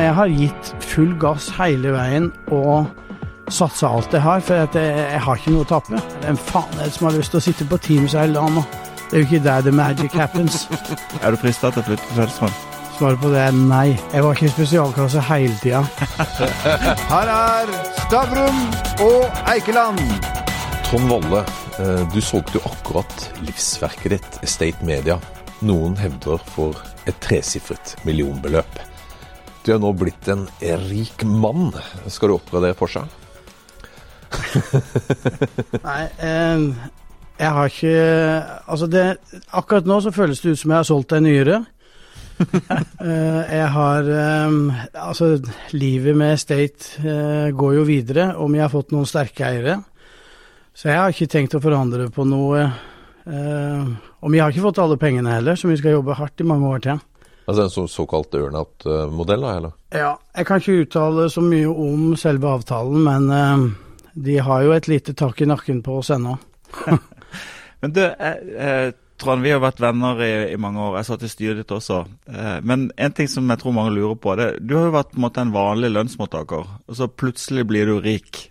Jeg har gitt full gass hele veien og satsa alt jeg har, for jeg, jeg, har ikke noe å tape. Hvem faen er det som har lyst til å sitte på Teams hele dagen nå? Det er jo ikke der the magic happens. er du frista til å flytte til Tvedestrand? Svaret på det er nei. Jeg var ikke i spesialklasse hele tida. Her er Stavrum og Eikeland. Trond Volle, eh, du solgte jo akkurat livsverket ditt, Estate Media. Noen hevder for et tresifret millionbeløp. Du er nå blitt en rik mann. Skal du oppgradere Porsche? Nei, eh, jeg har ikke Altså, det, akkurat nå så føles det ut som jeg har solgt en nyere. eh, jeg har eh, Altså, livet med State eh, går jo videre, om jeg har fått noen sterke eiere. Så jeg har ikke tenkt å forandre på noe. Eh, og vi har ikke fått alle pengene heller, så vi skal jobbe hardt i mange år til. Altså en så, såkalt earnout-modell, da? eller? Ja, jeg kan ikke uttale så mye om selve avtalen, men eh, de har jo et lite tak i nakken på oss ennå. men du, eh, eh, Trond, vi har vært venner i, i, mange år. Jeg satt i styret ditt også. Eh, men en ting som jeg tror mange lurer på, det du har jo vært på en måte en vanlig lønnsmottaker, og så plutselig blir du rik.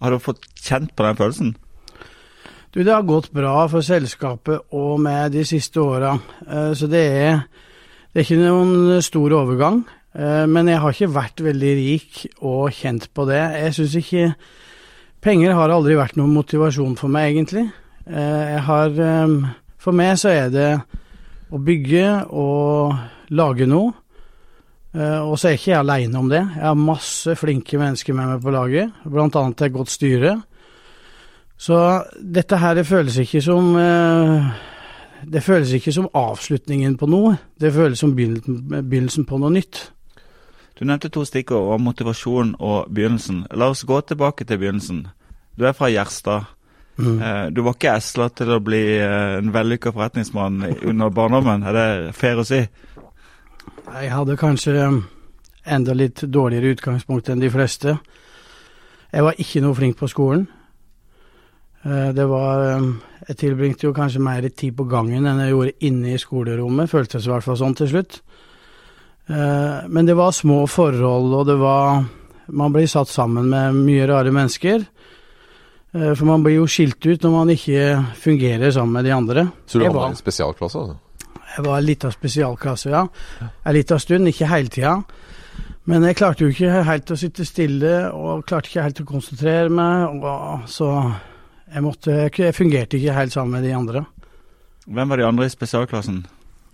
Har du fått kjent på den følelsen? Du, Det har gått bra for selskapet og med de siste åra. Eh, så det er det er ikke noen stor overgang, eh, men jeg har ikke vært veldig rik og kjent på det. Jeg syns ikke Penger har aldri vært noen motivasjon for meg, egentlig. Eh, jeg har eh, For meg så er det å bygge og lage noe. Og så er ikke jeg aleine om det. Jeg har masse flinke mennesker med meg på laget, bl.a. et godt styre. Så dette her føles ikke som det føles ikke som avslutningen på noe, det føles som begynnelsen på noe nytt. Du nevnte to stikkord om motivasjon og begynnelsen. La oss gå tilbake til begynnelsen. Du er fra Gjerstad. Mm. Eh, du var ikke esla til å bli eh, en vellykka forretningsmann under barndommen, er det fair å si? Jeg hadde kanskje enda litt dårligere utgangspunkt enn de fleste. Jeg var ikke noe flink på skolen. Eh, det var Jeg tilbringte jo kanskje mer tid på gangen enn jeg gjorde inne i skolerommet, føltes i hvert fall sånn til slutt. Eh, men det var små forhold, og det var Man blir satt sammen med mye rare mennesker. Eh, for man blir jo skilt ut når man ikke fungerer sammen med de andre. Så du havna i en spesialklasse? Altså? Jeg var litt av spesialklasse, ja. En liten stund, ikke hele tida. Men jeg klarte jo ikke helt å sitte stille, og klarte ikke helt å konsentrere meg. Og så jeg, måtte, jeg fungerte ikke helt sammen med de andre. Hvem var de andre i spesialklassen?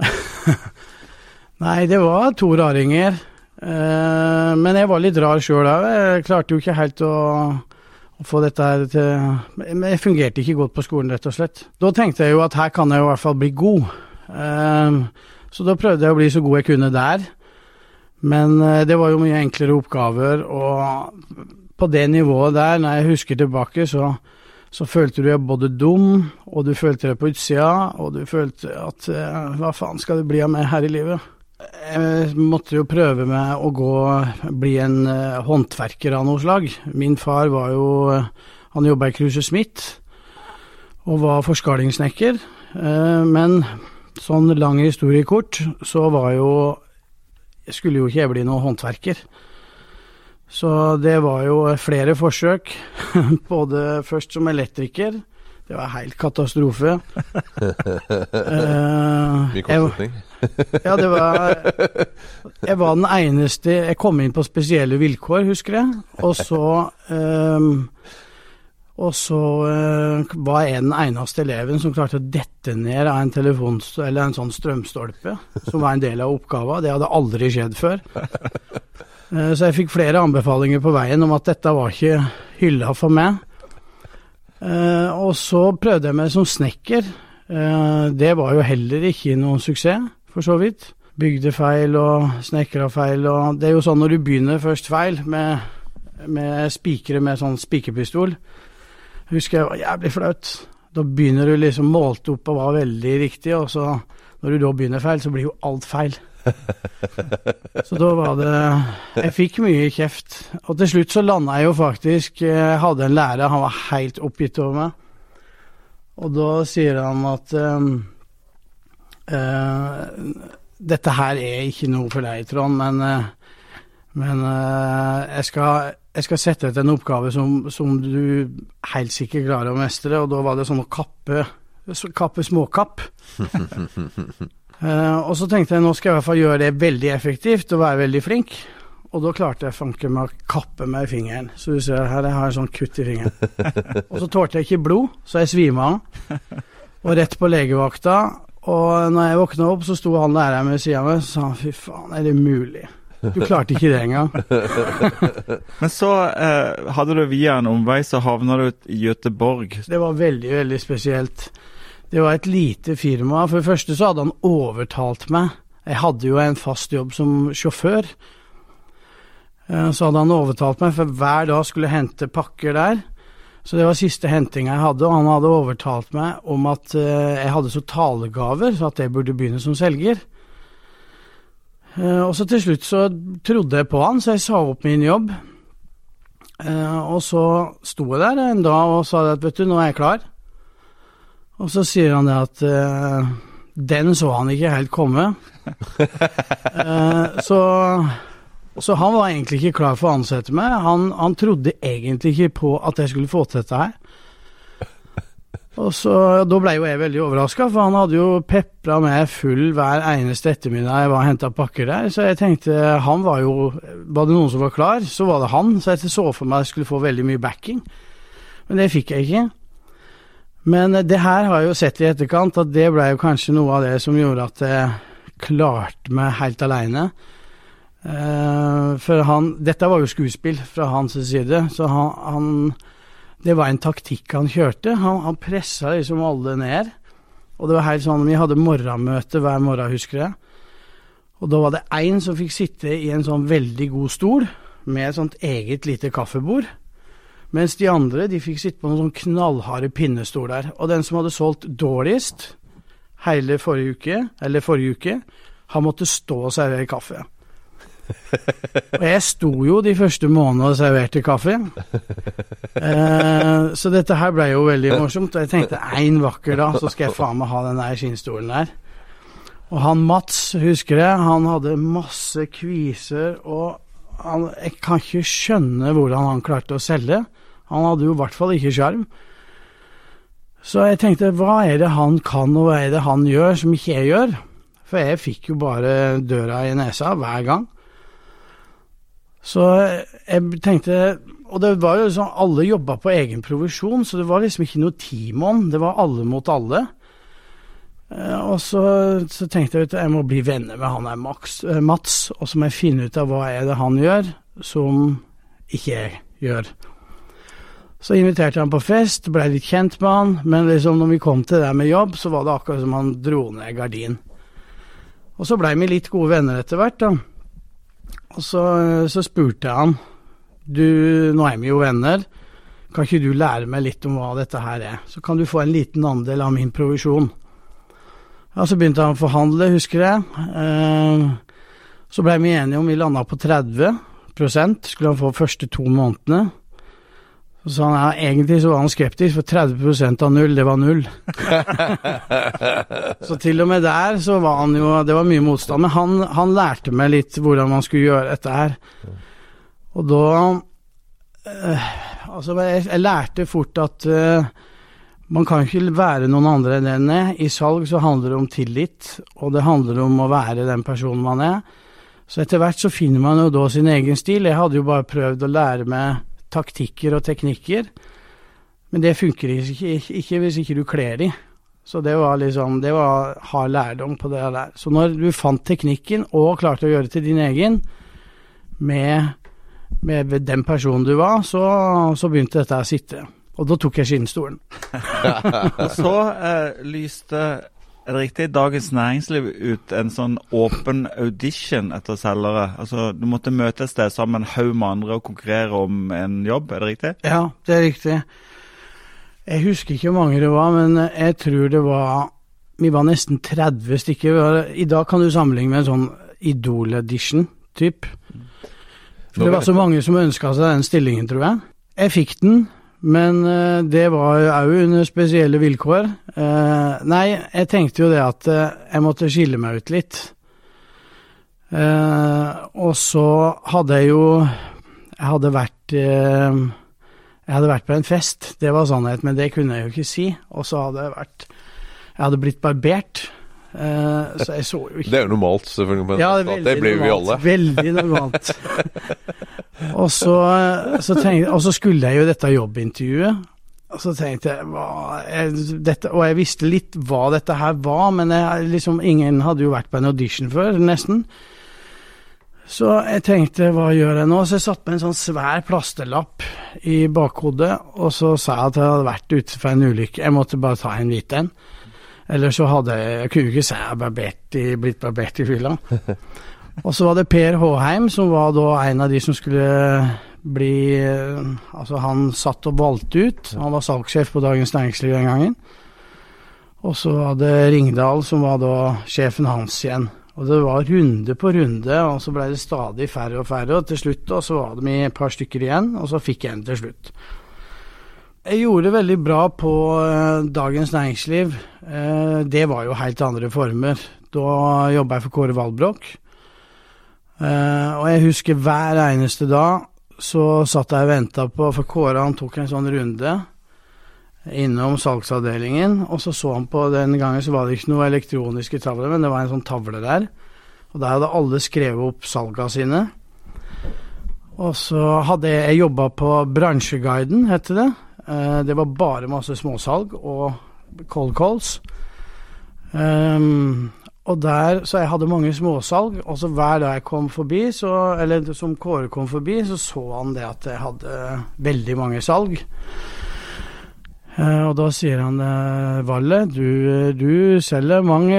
Nei, det var to raringer. Eh, men jeg var litt rar sjøl òg. Jeg klarte jo ikke helt å, å, få dette her til Men jeg fungerte ikke godt på skolen, rett og slett. Da tenkte jeg jo at her kan jeg i hvert fall bli god. Eh, så da prøvde jeg å bli så god jeg kunne der. Men eh, det var jo mye enklere oppgaver, og på det nivået der, når jeg husker tilbake, så så følte du deg både dum, og du følte deg på utsida, og du følte at eh, hva faen skal det bli av meg her i livet? Jeg måtte jo prøve med å gå, bli en uh, håndverker av noe slag. Min far var jo Han jobba i Kruse Smith og var forskalingssnekker. Men sånn lang historie kort, så var jo Skulle jo ikke jeg bli noen håndverker. Så det var jo flere forsøk, både først som elektriker. Det var helt katastrofe. uh, Mye kortslutning? ja, det var Jeg var den eneste Jeg kom inn på spesielle vilkår, husker jeg. Og så um, og så uh, var jeg den eneste eleven som klarte å dette ned av en telefon, eller en sånn strømstolpe, som var en del av oppgaven. Det hadde aldri skjedd før. Uh, så jeg fikk flere anbefalinger på veien om at dette var ikke hylla for meg. Uh, og så prøvde jeg meg som snekker. det var jo heller ikke noen suksess, for så vidt. Bygde feil og snekra feil og Det er jo sånn når du begynner først feil med, med spikere med sånn spikerpistol husker jeg var jævlig flaut. Da begynner du liksom målt opp og var veldig riktig, og så når du da begynner feil, så blir jo alt feil. så da var det Jeg fikk mye kjeft. Og til slutt så landa jeg jo faktisk Jeg hadde en lærer, han var helt oppgitt over meg. Og da sier han at um, uh, dette her er ikke noe for deg, Trond, men uh, Men uh, jeg, skal, jeg skal sette ut en oppgave som, som du helt sikkert klarer å mestre, og da var det sånn å kappe, kappe småkapp. Eh, og så tenkte jeg nå skal jeg i hvert fall gjøre det veldig effektivt og være veldig flink. Og da klarte jeg fanken meg å kappe meg i fingeren. Så du ser her, jeg har en sånn kutt i fingeren. og så tålte jeg ikke blod, så jeg svima av. Og rett på legevakta. Og når jeg våkna opp, så sto han læreren ved sida av meg og sa fy faen, er det mulig? Du klarte ikke det engang. Men så eh, hadde du via en omvei, så havna du i Göteborg. Det var veldig, veldig spesielt. Det var et lite firma. For det første så hadde han overtalt meg. Jeg hadde jo en fast jobb som sjåfør. Eh, Så hadde han overtalt meg, for hver dag skulle jeg hente pakker der. Så det var siste hentinga jeg hadde, og han hadde overtalt meg om at eh, jeg hadde så talegaver, så at jeg burde begynne som selger. Eh, Og så til slutt så trodde jeg på han, så jeg sa opp min jobb. Og så sto jeg der en dag og sa at vet du, nå er jeg klar. Og så sier han det at uh, den så han ikke helt komme. uh, så, så han var egentlig ikke klar for å ansette meg. Han, han trodde egentlig ikke på at jeg skulle få til dette her. Og så, Da ble jo jeg veldig overraska, for han hadde jo pepra meg full hver eneste ettermiddag jeg var og henta pakker der. Så jeg tenkte han var jo Var det noen som var klar, så var det han. Så jeg så for meg at jeg skulle få veldig mye backing. Men det fikk jeg ikke. Men eh, det her har jeg jo sett i etterkant, at det ble jo kanskje noe av det som gjorde at jeg klarte meg helt aleine. Eh, for han Dette var jo skuespill fra hans side, så han, han Det var en taktikk han kjørte. Han, han pressa liksom alle ned. Og det var helt sånn Vi hadde morgenmøte hver morgen, husker jeg. Og da var det én som fikk sitte i en sånn veldig god stol med et sånt eget lite kaffebord. Mens de andre de fikk sitte på noen sånn knallharde pinnestoler. Og den som hadde solgt dårligst hele forrige uke, eller forrige uke, han måtte stå og servere kaffe. Og jeg sto jo de første månedene og serverte kaffe. Eh, så dette her ble jo veldig morsomt. Og jeg tenkte en vakker dag så skal jeg faen meg ha den der skinnstolen der. Og han Mats, husker jeg, han hadde masse kviser, og han, jeg kan ikke skjønne hvordan han klarte å selge. Han hadde jo i hvert fall ikke sjarm. Så jeg tenkte, hva er det han kan, og hva er det han gjør som ikke jeg gjør? For jeg fikk jo bare døra i nesa hver gang. Så jeg tenkte Og det var jo sånn, alle jobba på egen provisjon, så det var liksom ikke noe team on. Det var alle mot alle. Eh, Og så, så tenkte jeg at jeg må bli venner med han der Max, eh, Mats, og så må jeg finne ut av hva er det han gjør som ikke jeg gjør. Så inviterte han på fest, blei litt kjent med han, men liksom når vi kom til det med jobb, så var det akkurat som han dro ned gardinen. Og så blei vi litt gode venner etter hvert, da. Og så, så spurte jeg han du, nå er vi jo venner, kan ikke du lære meg litt om hva dette her er? Så kan du få en liten andel av min provisjon. Ja, så begynte han å forhandle, husker jeg. Eh, så blei vi enige om vi landa på 30% skulle han få første to månedene. Så han ja, egentlig så var han skeptisk, for 30% av null, det var null. så til og med der så var han jo Det var mye motstand. Men han, han lærte meg litt hvordan man skulle gjøre dette her. Og da øh, Altså, jeg, jeg lærte fort at øh, man kan ikke være noen andre enn den er. I salg så handler det om tillit, og det handler om å være den personen man er. Så etter hvert så finner man jo da sin egen stil. Jeg hadde jo bare prøvd å lære meg taktikker og teknikker, men det funker ikke, ikke, hvis ikke du kler de. Så det var liksom Det var hard lærdom på det der. Så når du fant teknikken og klarte å gjøre det til din egen, med, med den personen du var, så, så begynte dette å sitte. Og da tok jeg skinnstolen. Og så eh, lyste er det riktig Dagens Næringsliv ut en sånn åpen audition etter selgere. Altså, Du måtte møte et sted sammen en haug med andre og konkurrere om en jobb, er det riktig? Ja, det er riktig. Jeg husker ikke hvor mange det var, men jeg tror det var Vi var nesten 30 stykker. I dag kan du sammenligne med en sånn Idol-edition, typ. For det var så mange som ønska seg den stillingen, tror jeg. Jeg fikk den, men eh, det var òg under spesielle vilkår. Eh, nei, jeg tenkte jo det at eh, jeg måtte skille meg ut litt. Og så hadde jeg jo Jeg hadde vært Jeg hadde vært på en fest, det var sannhet, men det kunne jeg jo ikke si. Og så hadde jeg vært Jeg hadde blitt barbert. Eh, så jeg så jo ikke Det er jo normalt, selvfølgelig. Ja, det, det, blir vi alle. Veldig normalt. og, så, så tenkte, og så skulle jeg jo dette jobbintervjuet. Og så tenkte jeg, hva, jeg dette, Og jeg visste litt hva dette her var, men jeg, liksom, ingen hadde jo vært på en audition før, nesten. Så jeg tenkte, hva gjør jeg nå? Så jeg satte med en sånn svær plastelapp i bakhodet, og så sa jeg at jeg hadde vært ute for en ulykke. Jeg måtte bare ta en hvit en. Eller så hadde jeg Jeg kunne ikke si jeg barbert i, blitt barbert i fylla. Og så var det Per Håheim, som var da en av de som skulle bli Altså, han satt og valgte ut. Han var salgssjef på Dagens Næringsliv den gangen. Og så var det Ringdal, som var da sjefen hans igjen. Og det var runde på runde, og så ble det stadig færre og færre. Og til slutt da, så var det et par stykker igjen, og så fikk jeg en til slutt. Jeg gjorde det veldig bra på eh, Dagens Næringsliv. Eh, det var jo helt andre former. Da jobba jeg for Kåre Valbrok. Eh, og jeg husker hver eneste dag så satt jeg og venta på For Kåre han tok en sånn runde innom salgsavdelingen, og så så han på Den gangen så var det ikke noe elektroniske tavler, men det var en sånn tavle der. Og der hadde alle skrevet opp salga sine. Og så hadde jeg, jeg jobba på Bransjeguiden, heter det. Eh, det var bare masse småsalg og cold calls. Um, og der, Så jeg hadde mange småsalg, og så hver dag jeg kom forbi, så, eller som Kåre kom forbi, så så han det at jeg hadde veldig mange salg. Eh, og da sier han eh, Valle, du, du selger mange,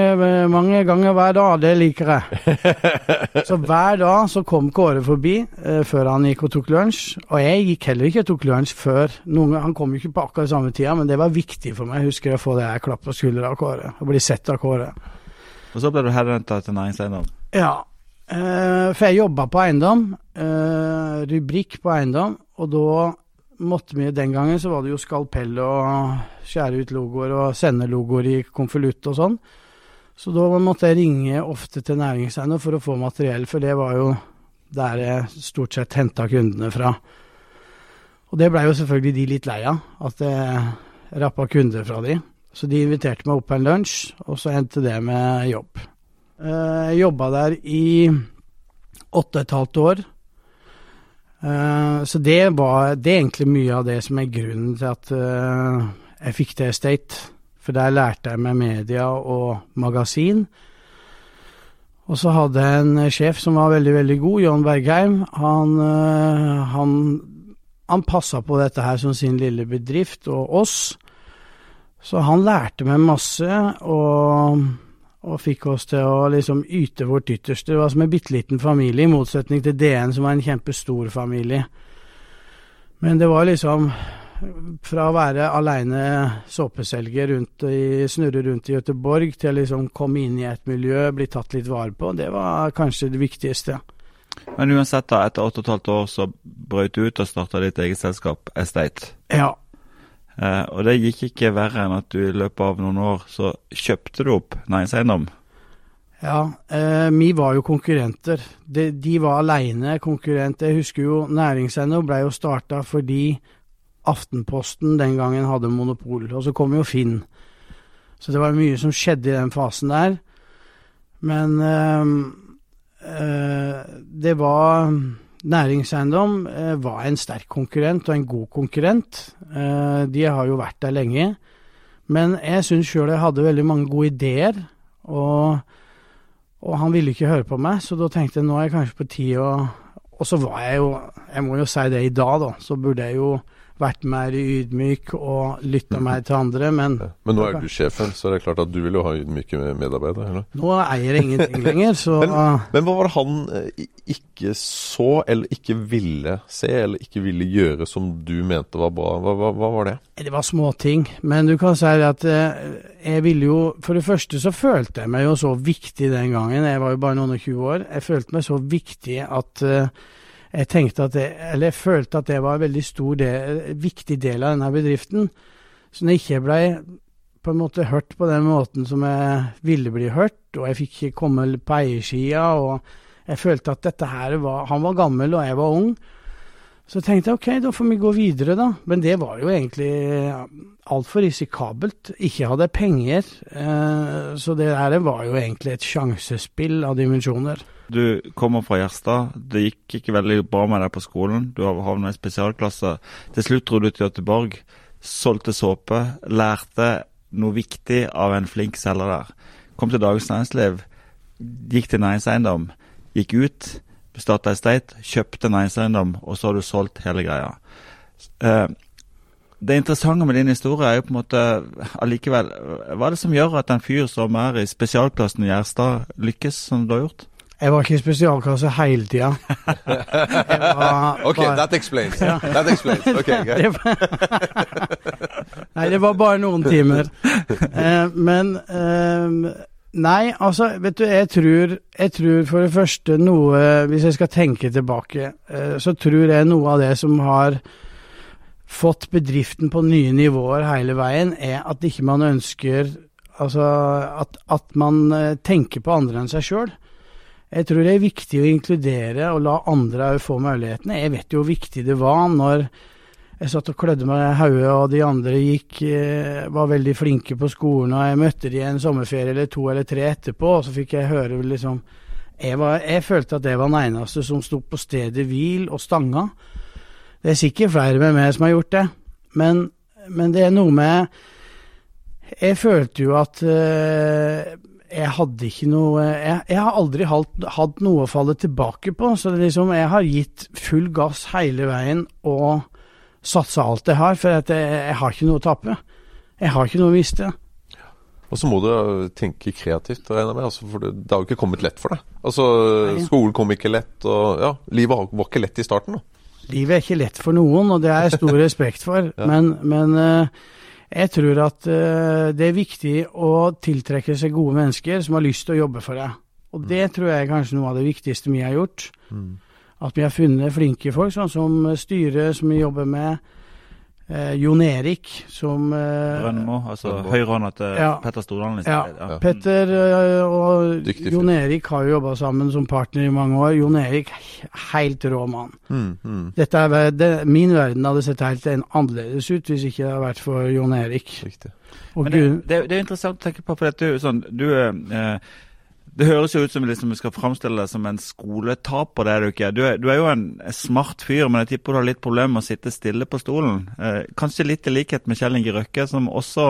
mange ganger hver dag, det liker jeg. så hver dag så kom Kåre forbi eh, før han gikk og tok lunsj. Og jeg gikk heller ikke og tok lunsj før. Noen, han kom jo ikke på akkurat samme tida, men det var viktig for meg. Jeg husker jeg å få det her klapp på skuldra av Kåre, og bli sett av Kåre. Og så ble du herrenta til næringseiendom. Ja, eh, for jeg jobba på eiendom, eh, rubrikk på eiendom, og da måtte vi Den gangen så var det jo skalpell og skjære ut logoer og sende logoer i konvolutt og sånn. Så da måtte jeg ringe ofte til næringseiendom for å få materiell, for det var jo der jeg stort sett henta kundene fra. Og det blei jo selvfølgelig de litt lei av, at jeg rappa kunder fra de. Så de inviterte meg opp på en lunsj, og så endte det med jobb. Eh, Jeg jobba der i åtte og et halvt år. Eh, Så det var det er egentlig mye av det som er grunnen til at eh, jeg fikk til Estate. For der lærte jeg meg media og magasin. Og så hadde jeg en sjef som var veldig, veldig god, John Bergheim. Han, eh, han, han passa på dette her som sin lille bedrift, og oss. Så han lærte meg masse, og, og fikk oss til å liksom yte vårt ytterste. Det var som en bitte liten familie, i motsetning til DN, som var en kjempestor familie. Men det var liksom fra å være aleine såpeselger rundt i, snurre rundt i Göteborg, til å liksom komme inn i et miljø, bli tatt litt vare på, det var kanskje det viktigste. Men uansett, da, etter åtte og et halvt år så brøt du ut og starta ditt eget selskap, Estate. Ja. Eh, og det gikk ikke verre enn at du i løpet av noen år så kjøpte du opp næringseiendom. Ja, eh, vi var jo konkurrenter. De, de var aleine konkurrenter. Jeg husker jo Næringseiendom ble jo starta fordi Aftenposten den gangen hadde monopol, og så kom jo Finn. Så det var mye som skjedde i den fasen der. Men eh, eh, det var Næringseiendom eh, var en sterk konkurrent, og en god konkurrent. Eh, de har jo vært der lenge. Men jeg syns sjøl jeg hadde veldig mange gode ideer, og, og han ville ikke høre på meg, så da tenkte jeg nå er jeg kanskje på tide å Og så var jeg jo, jeg må jo si det i dag, da, så burde jeg jo vært mer ydmyk og lytta mer til andre, men Men nå er du sjefen, så det er klart at du vil jo ha ydmyke medarbeidere? eller? nå eier jeg ingenting lenger, så Men, men hva var det han eh, ikke så, eller ikke ville se, eller ikke ville gjøre som du mente var bra? Hva, hva, hva var det? Det var småting, men du kan si at eh, jeg ville jo For det første så følte jeg meg jo så viktig den gangen, jeg var jo bare noen og tjue år. Jeg følte meg så viktig at eh, jeg tenkte at det, eller jeg følte at det var en veldig stor del, viktig del av denne bedriften. Så når jeg ikke blei på en måte hørt på den måten som jeg ville bli hørt, og jeg fikk ikke komme på eiersida, og Jeg følte at dette her var Han var gammel, og jeg var ung. Så tenkte jeg ok, da får vi gå videre, da. Men det var jo egentlig altfor risikabelt. Ikke hadde jeg penger. Eh, så det der var jo egentlig et sjansespill av dimensjoner. Du kommer fra Gjerstad. Det gikk ikke veldig bra med deg på skolen. Du har havna i spesialklasse. Til slutt dro du til Göteborg, solgte såpe, lærte noe viktig av en flink selger der. Kom til Dagens Næringsliv, gikk til næringseiendom, gikk ut, starta estate, kjøpte næringseiendom, og så har du solgt hele greia. Eh, det interessante med din historie er jo på en måte allikevel Hva er det som gjør at en fyr som er i spesialklassen i Gjerstad, lykkes som du har gjort? Jeg var ikke i spesialklasse hele tida. OK, that explains. That explains. Ok, greit. Nei, det var bare noen timer. Eh, men eh, Nei, altså, vet du, jeg tror, jeg tror for det første noe Hvis jeg skal tenke tilbake, eh, så tror jeg noe av det som har fått bedriften på nye nivåer hele veien, er at ikke man ønsker Altså at, at man eh, tenker på andre enn seg sjøl. Jeg tror det er viktig å inkludere og la andre få mulighetene. Jeg vet jo hvor viktig det var når jeg satt og klødde meg i hodet, og de andre gikk, eh, var veldig flinke på skolen, og jeg møtte de en sommerferie eller to eller tre etterpå, og så fikk jeg høre liksom Jeg, var, jeg følte at jeg var den eneste som sto på stedet hvil og stanga. Det er sikkert flere med meg som har gjort det, men, men det er noe med Jeg følte jo at eh, jeg hadde ikke noe Jeg, jeg har aldri hatt, noe å falle tilbake på, så det er liksom, jeg har gitt full gass hele veien og satsa alt jeg har, for at jeg, jeg har ikke noe å tape. Jeg har ikke noe å miste. Og så må du tenke kreativt, regner jeg med. Altså, for det, det har jo ikke kommet lett for deg. Altså, Nei. Skolen kom ikke lett, og ja, livet var- ikke lett i starten. da. Livet er ikke lett for noen, og det har jeg stor respekt for. Men, men eh, jeg tror at eh, det er viktig å tiltrekke seg gode mennesker som har lyst til å jobbe for deg. Og det tror jeg er kanskje noe av det viktigste vi har gjort. At vi har funnet flinke folk, sånn som styret som vi jobber med. Eh, Jon Erik, som eh, Brønnmo, altså høyrehånda til Ja. Petter Stordalen. i Ja, ja. Petter eh, og Dyktig fyr. Jon Erik har jo jobba sammen som partner i mange år. Jon Erik, helt rå mann. Mm, mm, Dette er, det, min verden hadde sett helt en- annerledes ut hvis ikke det hadde vært for Jon Erik. riktig. Og Men det, det, det er interessant å tenke på, for at du, sånn, du eh, Det høres jo ut som liksom, vi skal framstille deg som en skoletaper, det er du ikke. Du er, du er jo en smart fyr, men jeg tipper du har litt problemer med å sitte stille på stolen. Eh, kanskje litt i likhet med Kjell Inge Røkke, som også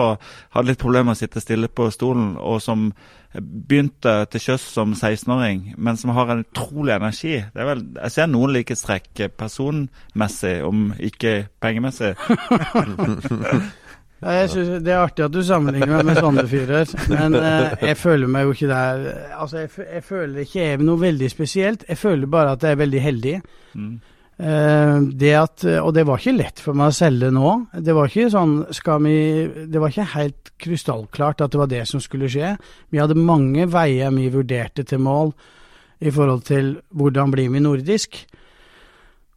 hadde litt problemer med å sitte stille på stolen, og som begynte til sjøs som 16-åring, men som har en utrolig energi. Er vel, jeg ser noen likhetstrekk personmessig, om ikke pengemessig. Jeg synes Det er artig at du sammenligner meg med fyrer, men eh, jeg føler meg jo ikke der Altså, jeg, jeg føler ikke jeg er noe veldig spesielt. Jeg føler bare at jeg er veldig heldig. Mm. Eh, det at, og det var ikke lett for meg å selge nå. Det var ikke sånn skal vi, Det var ikke helt krystallklart at det var det som skulle skje. Vi hadde mange veier vi vurderte til mål i forhold til hvordan blir vi nordisk.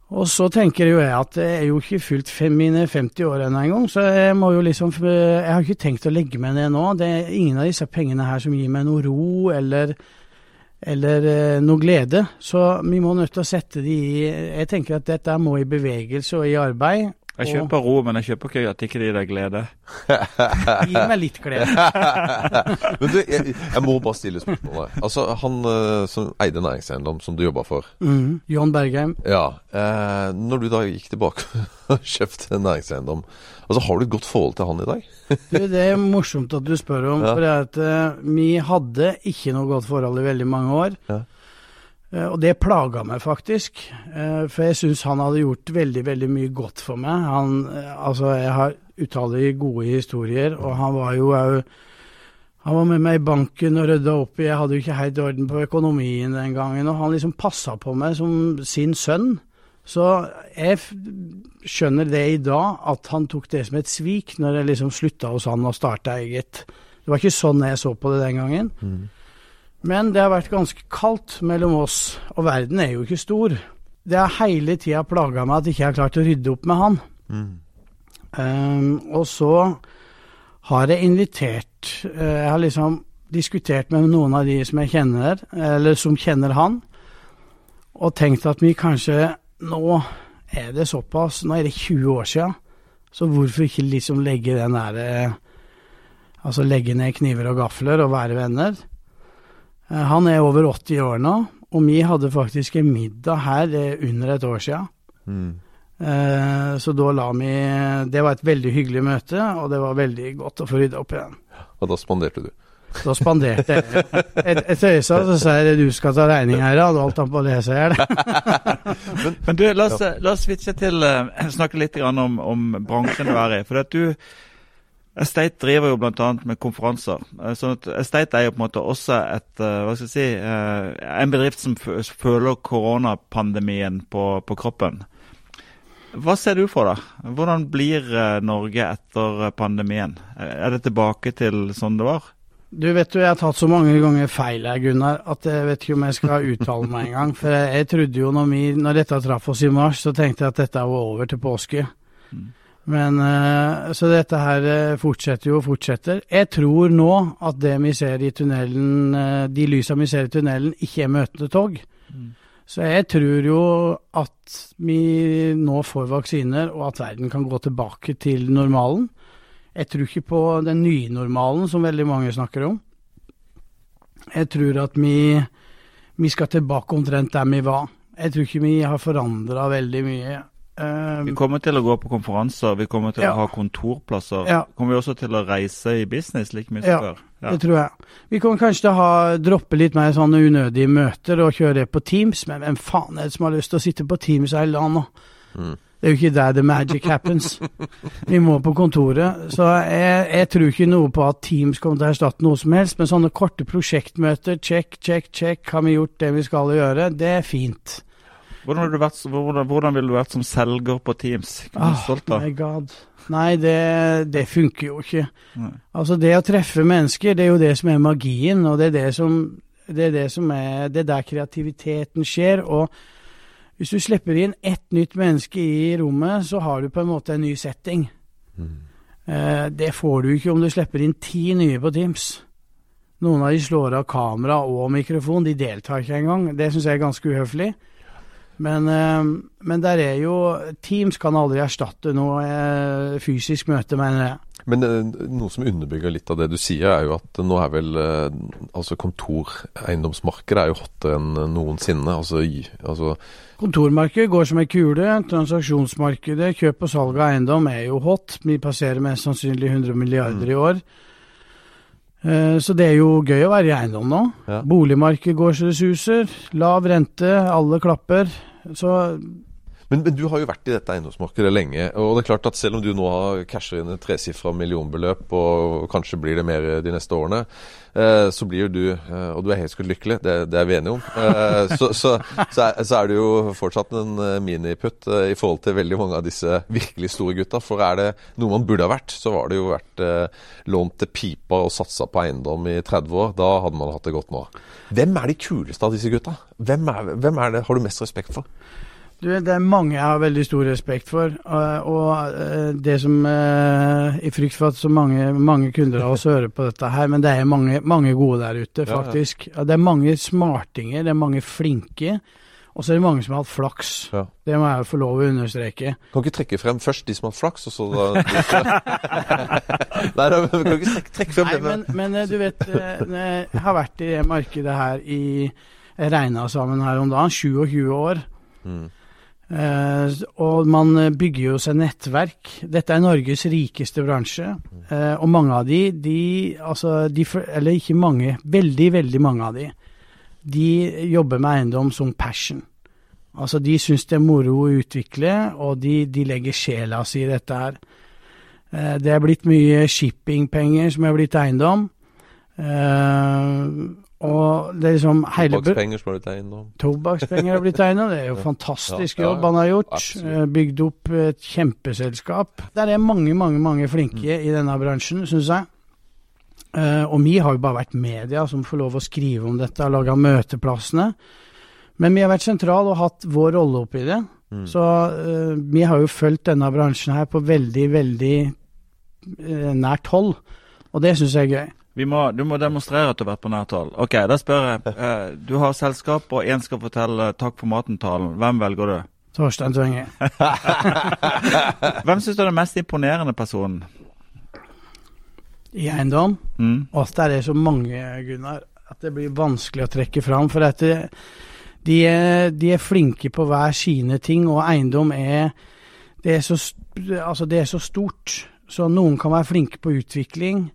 Og så tenker jo jeg at jeg er jo ikke fylt mine 50 år ennå engang, så jeg må jo liksom Jeg har ikke tenkt å legge meg ned nå. Det er ingen av disse pengene her som gir meg noe ro eller eller eh, noe glede. Så vi må nødt til å sette de i Jeg tenker at dette må i bevegelse og i arbeid. Jeg kjøper ro, men jeg kjøper ikke at ikke det gir deg glede. Gi meg litt glede. Men du, jeg, jeg må bare stille spørsmålet. Altså, Han øh, som eide næringseiendom, som du jobba for. Mm. John Bergheim. Ja, eh, Når du da gikk tilbake og kjøpte en næringseiendom, altså har du et godt forhold til han i dag? Du, det er morsomt at du spør om, Ja. for det er at uh, vi hadde ikke noe godt forhold i veldig mange år. Ja. Eh, og det plaga meg faktisk, eh, for jeg syns han hadde gjort veldig, veldig mye godt for meg. Han, eh, altså, jeg har utallige gode historier, og han var jo òg han var med meg i banken og rydda opp i Jeg hadde jo ikke helt orden på økonomien den gangen, og han liksom passa på meg som sin sønn. Så jeg skjønner det i dag, at han tok det som et svik når jeg liksom slutta hos han og starta eget. Det var ikke sånn jeg så på det den gangen. Men det har vært ganske kaldt mellom oss, og verden er jo ikke stor. Det har hele tida plaga meg at jeg ikke har klart å rydde opp med han. Ehm, og så har jeg invitert uh, Jeg har liksom diskutert med noen av de som jeg kjenner, eller som kjenner han. og tenkt at vi kanskje Nå er det såpass, nå er det 20 år siden, så hvorfor ikke liksom legge den der Altså legge ned kniver og gafler og være venner. Eh, Han er over 80 år nå, og vi hadde faktisk en middag her eh, under et år siden. Mm. Eh, Så da la vi Det var et veldig hyggelig møte, og det var veldig godt å få rydda opp igjen. Og da spanderte du. Da spanderte jeg et, et øysa, så sa jeg du skal ta regning her. Da holdt han på å lese her. men, Men du, la oss, la oss switche til uh, snakke litt grann om, om bransjen du er i. For at du Estate driver jo bl.a. med konferanser. Eh, sånn at Estate er jo på en måte også et, eh, hva skal jeg si, eh, en bedrift som føler koronapandemien på, på kroppen. Hva ser du for deg? Hvordan blir Norge etter pandemien? Er det tilbake til sånn det var? Du vet jo, jeg har tatt så mange ganger feil her, Gunnar, at jeg vet ikke om jeg skal uttale meg engang. For jeg, jeg trodde jo når, vi, når dette traff oss i mars, så tenkte jeg at dette var over til påske. Men eh, Så dette her eh, fortsetter jo og fortsetter. Jeg tror nå at det vi ser i tunnelen, eh, de lysa vi ser i tunnelen, ikke er møtende tog. Så jeg tror jo at vi nå får vaksiner, og at verden kan gå tilbake til normalen. Jeg tror ikke på den nye normalen som veldig mange snakker om. Jeg tror at vi, vi skal tilbake omtrent der vi var. Jeg tror ikke vi har forandra veldig mye. Eh, Vi kommer til å gå på konferanser, vi kommer til Ja. å ha kontorplasser. Ja. Kommer vi også til å reise i business like mye Ja, før? Ja, Det tror jeg. Vi kommer kanskje til å ha, droppe litt mer sånne unødige møter og kjøre på Teams, men hvem faen er det som har lyst til å sitte på Teams hele dagen nå? Det er jo ikke der the magic happens. Vi må på kontoret. Så jeg, jeg tror ikke noe på at Teams kommer til å erstatte noe som helst, men sånne korte prosjektmøter, check, check, check, har vi gjort det vi skal gjøre, det er fint. Hvordan vært, hvordan, hvordan ville du vært som selger på Teams? Ah, stolt av? my god. Nei, det, det funker jo ikke. Nei. Altså, det å treffe mennesker, det er jo det som er magien, og det er det som, det er, det som er Det er der kreativiteten skjer. Og hvis du slipper inn ett nytt menneske i rommet, så har du på en måte en ny setting. Eh, det får du ikke om du slipper inn ti nye på Teams. Noen av de slår av kamera og mikrofon, de deltar ikke engang. Det syns jeg er ganske uhøflig. Men, eh, men der er jo Teams kan aldri erstatte noe eh, fysisk møte, mener jeg. Men eh, noe som underbygger litt av det du sier, er jo at nå er vel altså kontoreiendomsmarkedet er jo hottere enn noensinne. Altså, altså Kontormarkedet går som ei kule. Transaksjonsmarkedet, kjøp og salg av eiendom er jo hot. Vi passerer mest sannsynlig 100 milliarder i år. Eh, Så det er jo gøy å være i eiendom nå. Ja. Boligmarkedet går så det suser. Lav rente, alle klapper. Så Men, men du har jo vært i dette eiendomsmarkedet lenge. og det er klart at Selv om du nå har casher inn et tresifra millionbeløp, og kanskje blir det mer de neste årene, eh, så blir jo du eh, Og du er helt skutt lykkelig, det, det er vi enige om. Eh, så, så, så, er, så er du jo fortsatt en eh, miniputt eh, i forhold til veldig mange av disse virkelig store gutta. For er det noe man burde ha vært, så var det jo vært eh, lånt til pipa og satsa på eiendom i 30 år. Da hadde man hatt det godt nå. Hvem er de kuleste av disse gutta? Hvem er, hvem er det har du mest respekt for? Du, det er mange jeg har veldig stor respekt for. Og, Og eh, det som eh, I frykt for at så mange, mange kunder av oss hører på dette her, men det er mange, mange gode der ute, faktisk. ja. Ja, Det er mange smartinger, det er mange flinke. Og så er det mange som har hatt flaks. Ja. Det må jeg jo få lov å understreke. Kan ikke trekke frem først de som har hatt flaks, og så da Nei, da, men kan ikke trekke, trekke frem Nei, men, men eh, du vet, eh, jeg har vært i det markedet her i regna sammen her om dagen, 27 år. Mm. Eh, og man eh, bygger jo seg nettverk. Dette er Norges rikeste bransje. Eh, og mange av de, de, altså de, Eller ikke mange, veldig, veldig mange av de. De jobber med eiendom som passion. Altså de syns det er moro å utvikle, og de, de legger sjela si i dette her. Eh, det er blitt mye shippingpenger som er blitt eiendom. Og det er liksom hele Tobakkspenger som har blitt eiendom. Tobakkspenger har blitt eiendom. det er jo fantastisk jobb han har gjort. absolutt. Eh, Bygd opp et kjempeselskap. Der er mange, mange mange flinke Mm. i denne bransjen, syns jeg. Eh, og vi har jo bare vært media som får lov å skrive om dette, og lage møteplassene. Men vi har vært sentral og hatt vår rolle oppi det. Mm. Så eh, vi har jo fulgt denne bransjen her på veldig, veldig nært hold. Og det syns jeg er gøy. Vi må, du må demonstrere at du har vært på nært hold. Ok, da spør jeg. Eh, du har selskap, og én skal fortelle 'takk for maten'-talen. Hvem velger du? Torstein Tvinge. Hvem syns du er den mest imponerende personen? I eiendom. Mm. Ofte er er så mange, Gunnar, at det blir vanskelig å trekke fram. For at det, de, er, de er flinke på hver sine ting, og eiendom er det er, så, altså det er så stort. Så noen kan være flinke på utvikling.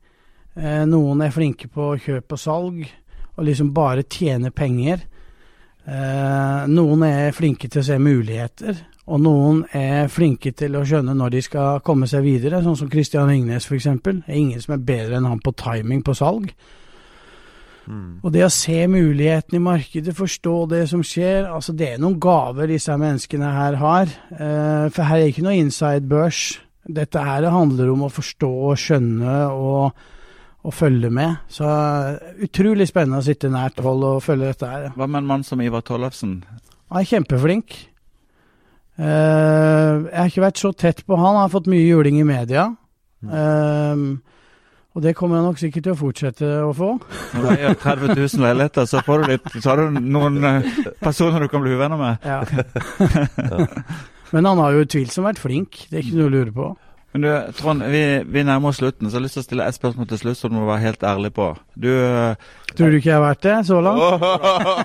Eh, noen er flinke på kjøp og salg, og liksom bare tjene penger. Eh, noen er flinke til å se muligheter, og noen er flinke til å skjønne når de skal komme seg videre, sånn som Christian Ringnes f.eks. Det er ingen som er bedre enn han på timing på salg. Og det å se mulighetene i markedet, forstå det som skjer, altså det er noen gaver disse menneskene her har. Eh, for her er ikke noe inside børs. Dette her handler om å forstå og skjønne og, og følge med. Så utrolig spennende å sitte nært hold og følge dette her. Hva med en mann som Ivar Tollefsen? Han er kjempeflink. Uh, jeg har ikke vært så tett på han, han har fått mye juling i media. Uh, og det kommer han nok sikkert til å fortsette å få. Når du eier 30 000 leiligheter, så får du litt, så har du noen eh, personer du kan bli uvenner med. Ja. Men han har jo utvilsomt vært flink, det er ikke noe å lure på. Men du, Trond, vi, vi nærmer oss slutten, så jeg har lyst til å stille et spørsmål til slutt som du må være helt ærlig på. Du, eh, Tror du ikke jeg har vært det så langt?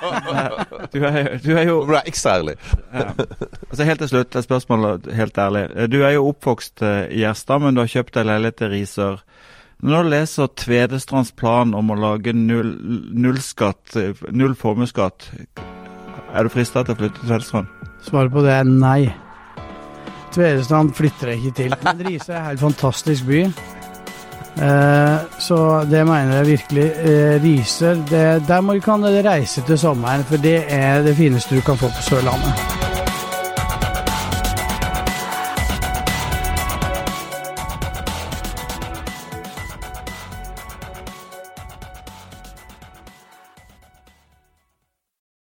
du, er, du er jo Nå ble jeg ekstra ærlig. ja. altså Helt til slutt, et spørsmål helt ærlig. Du er jo oppvokst eh, i Gjerstad, men du har kjøpt deg leilighet i Risør. Når du leser Tvedestrands plan om å lage null, null, skatt, null formuesskatt, er du frista til å flytte til Tvedestrand? Svaret på det er nei. Tvedestrand flytter jeg ikke til. Men Riise er en helt fantastisk by. Eh, så det mener jeg virkelig. Eh, Riise, der må, kan reise til sommeren, for det er det fineste du kan få på Sørlandet.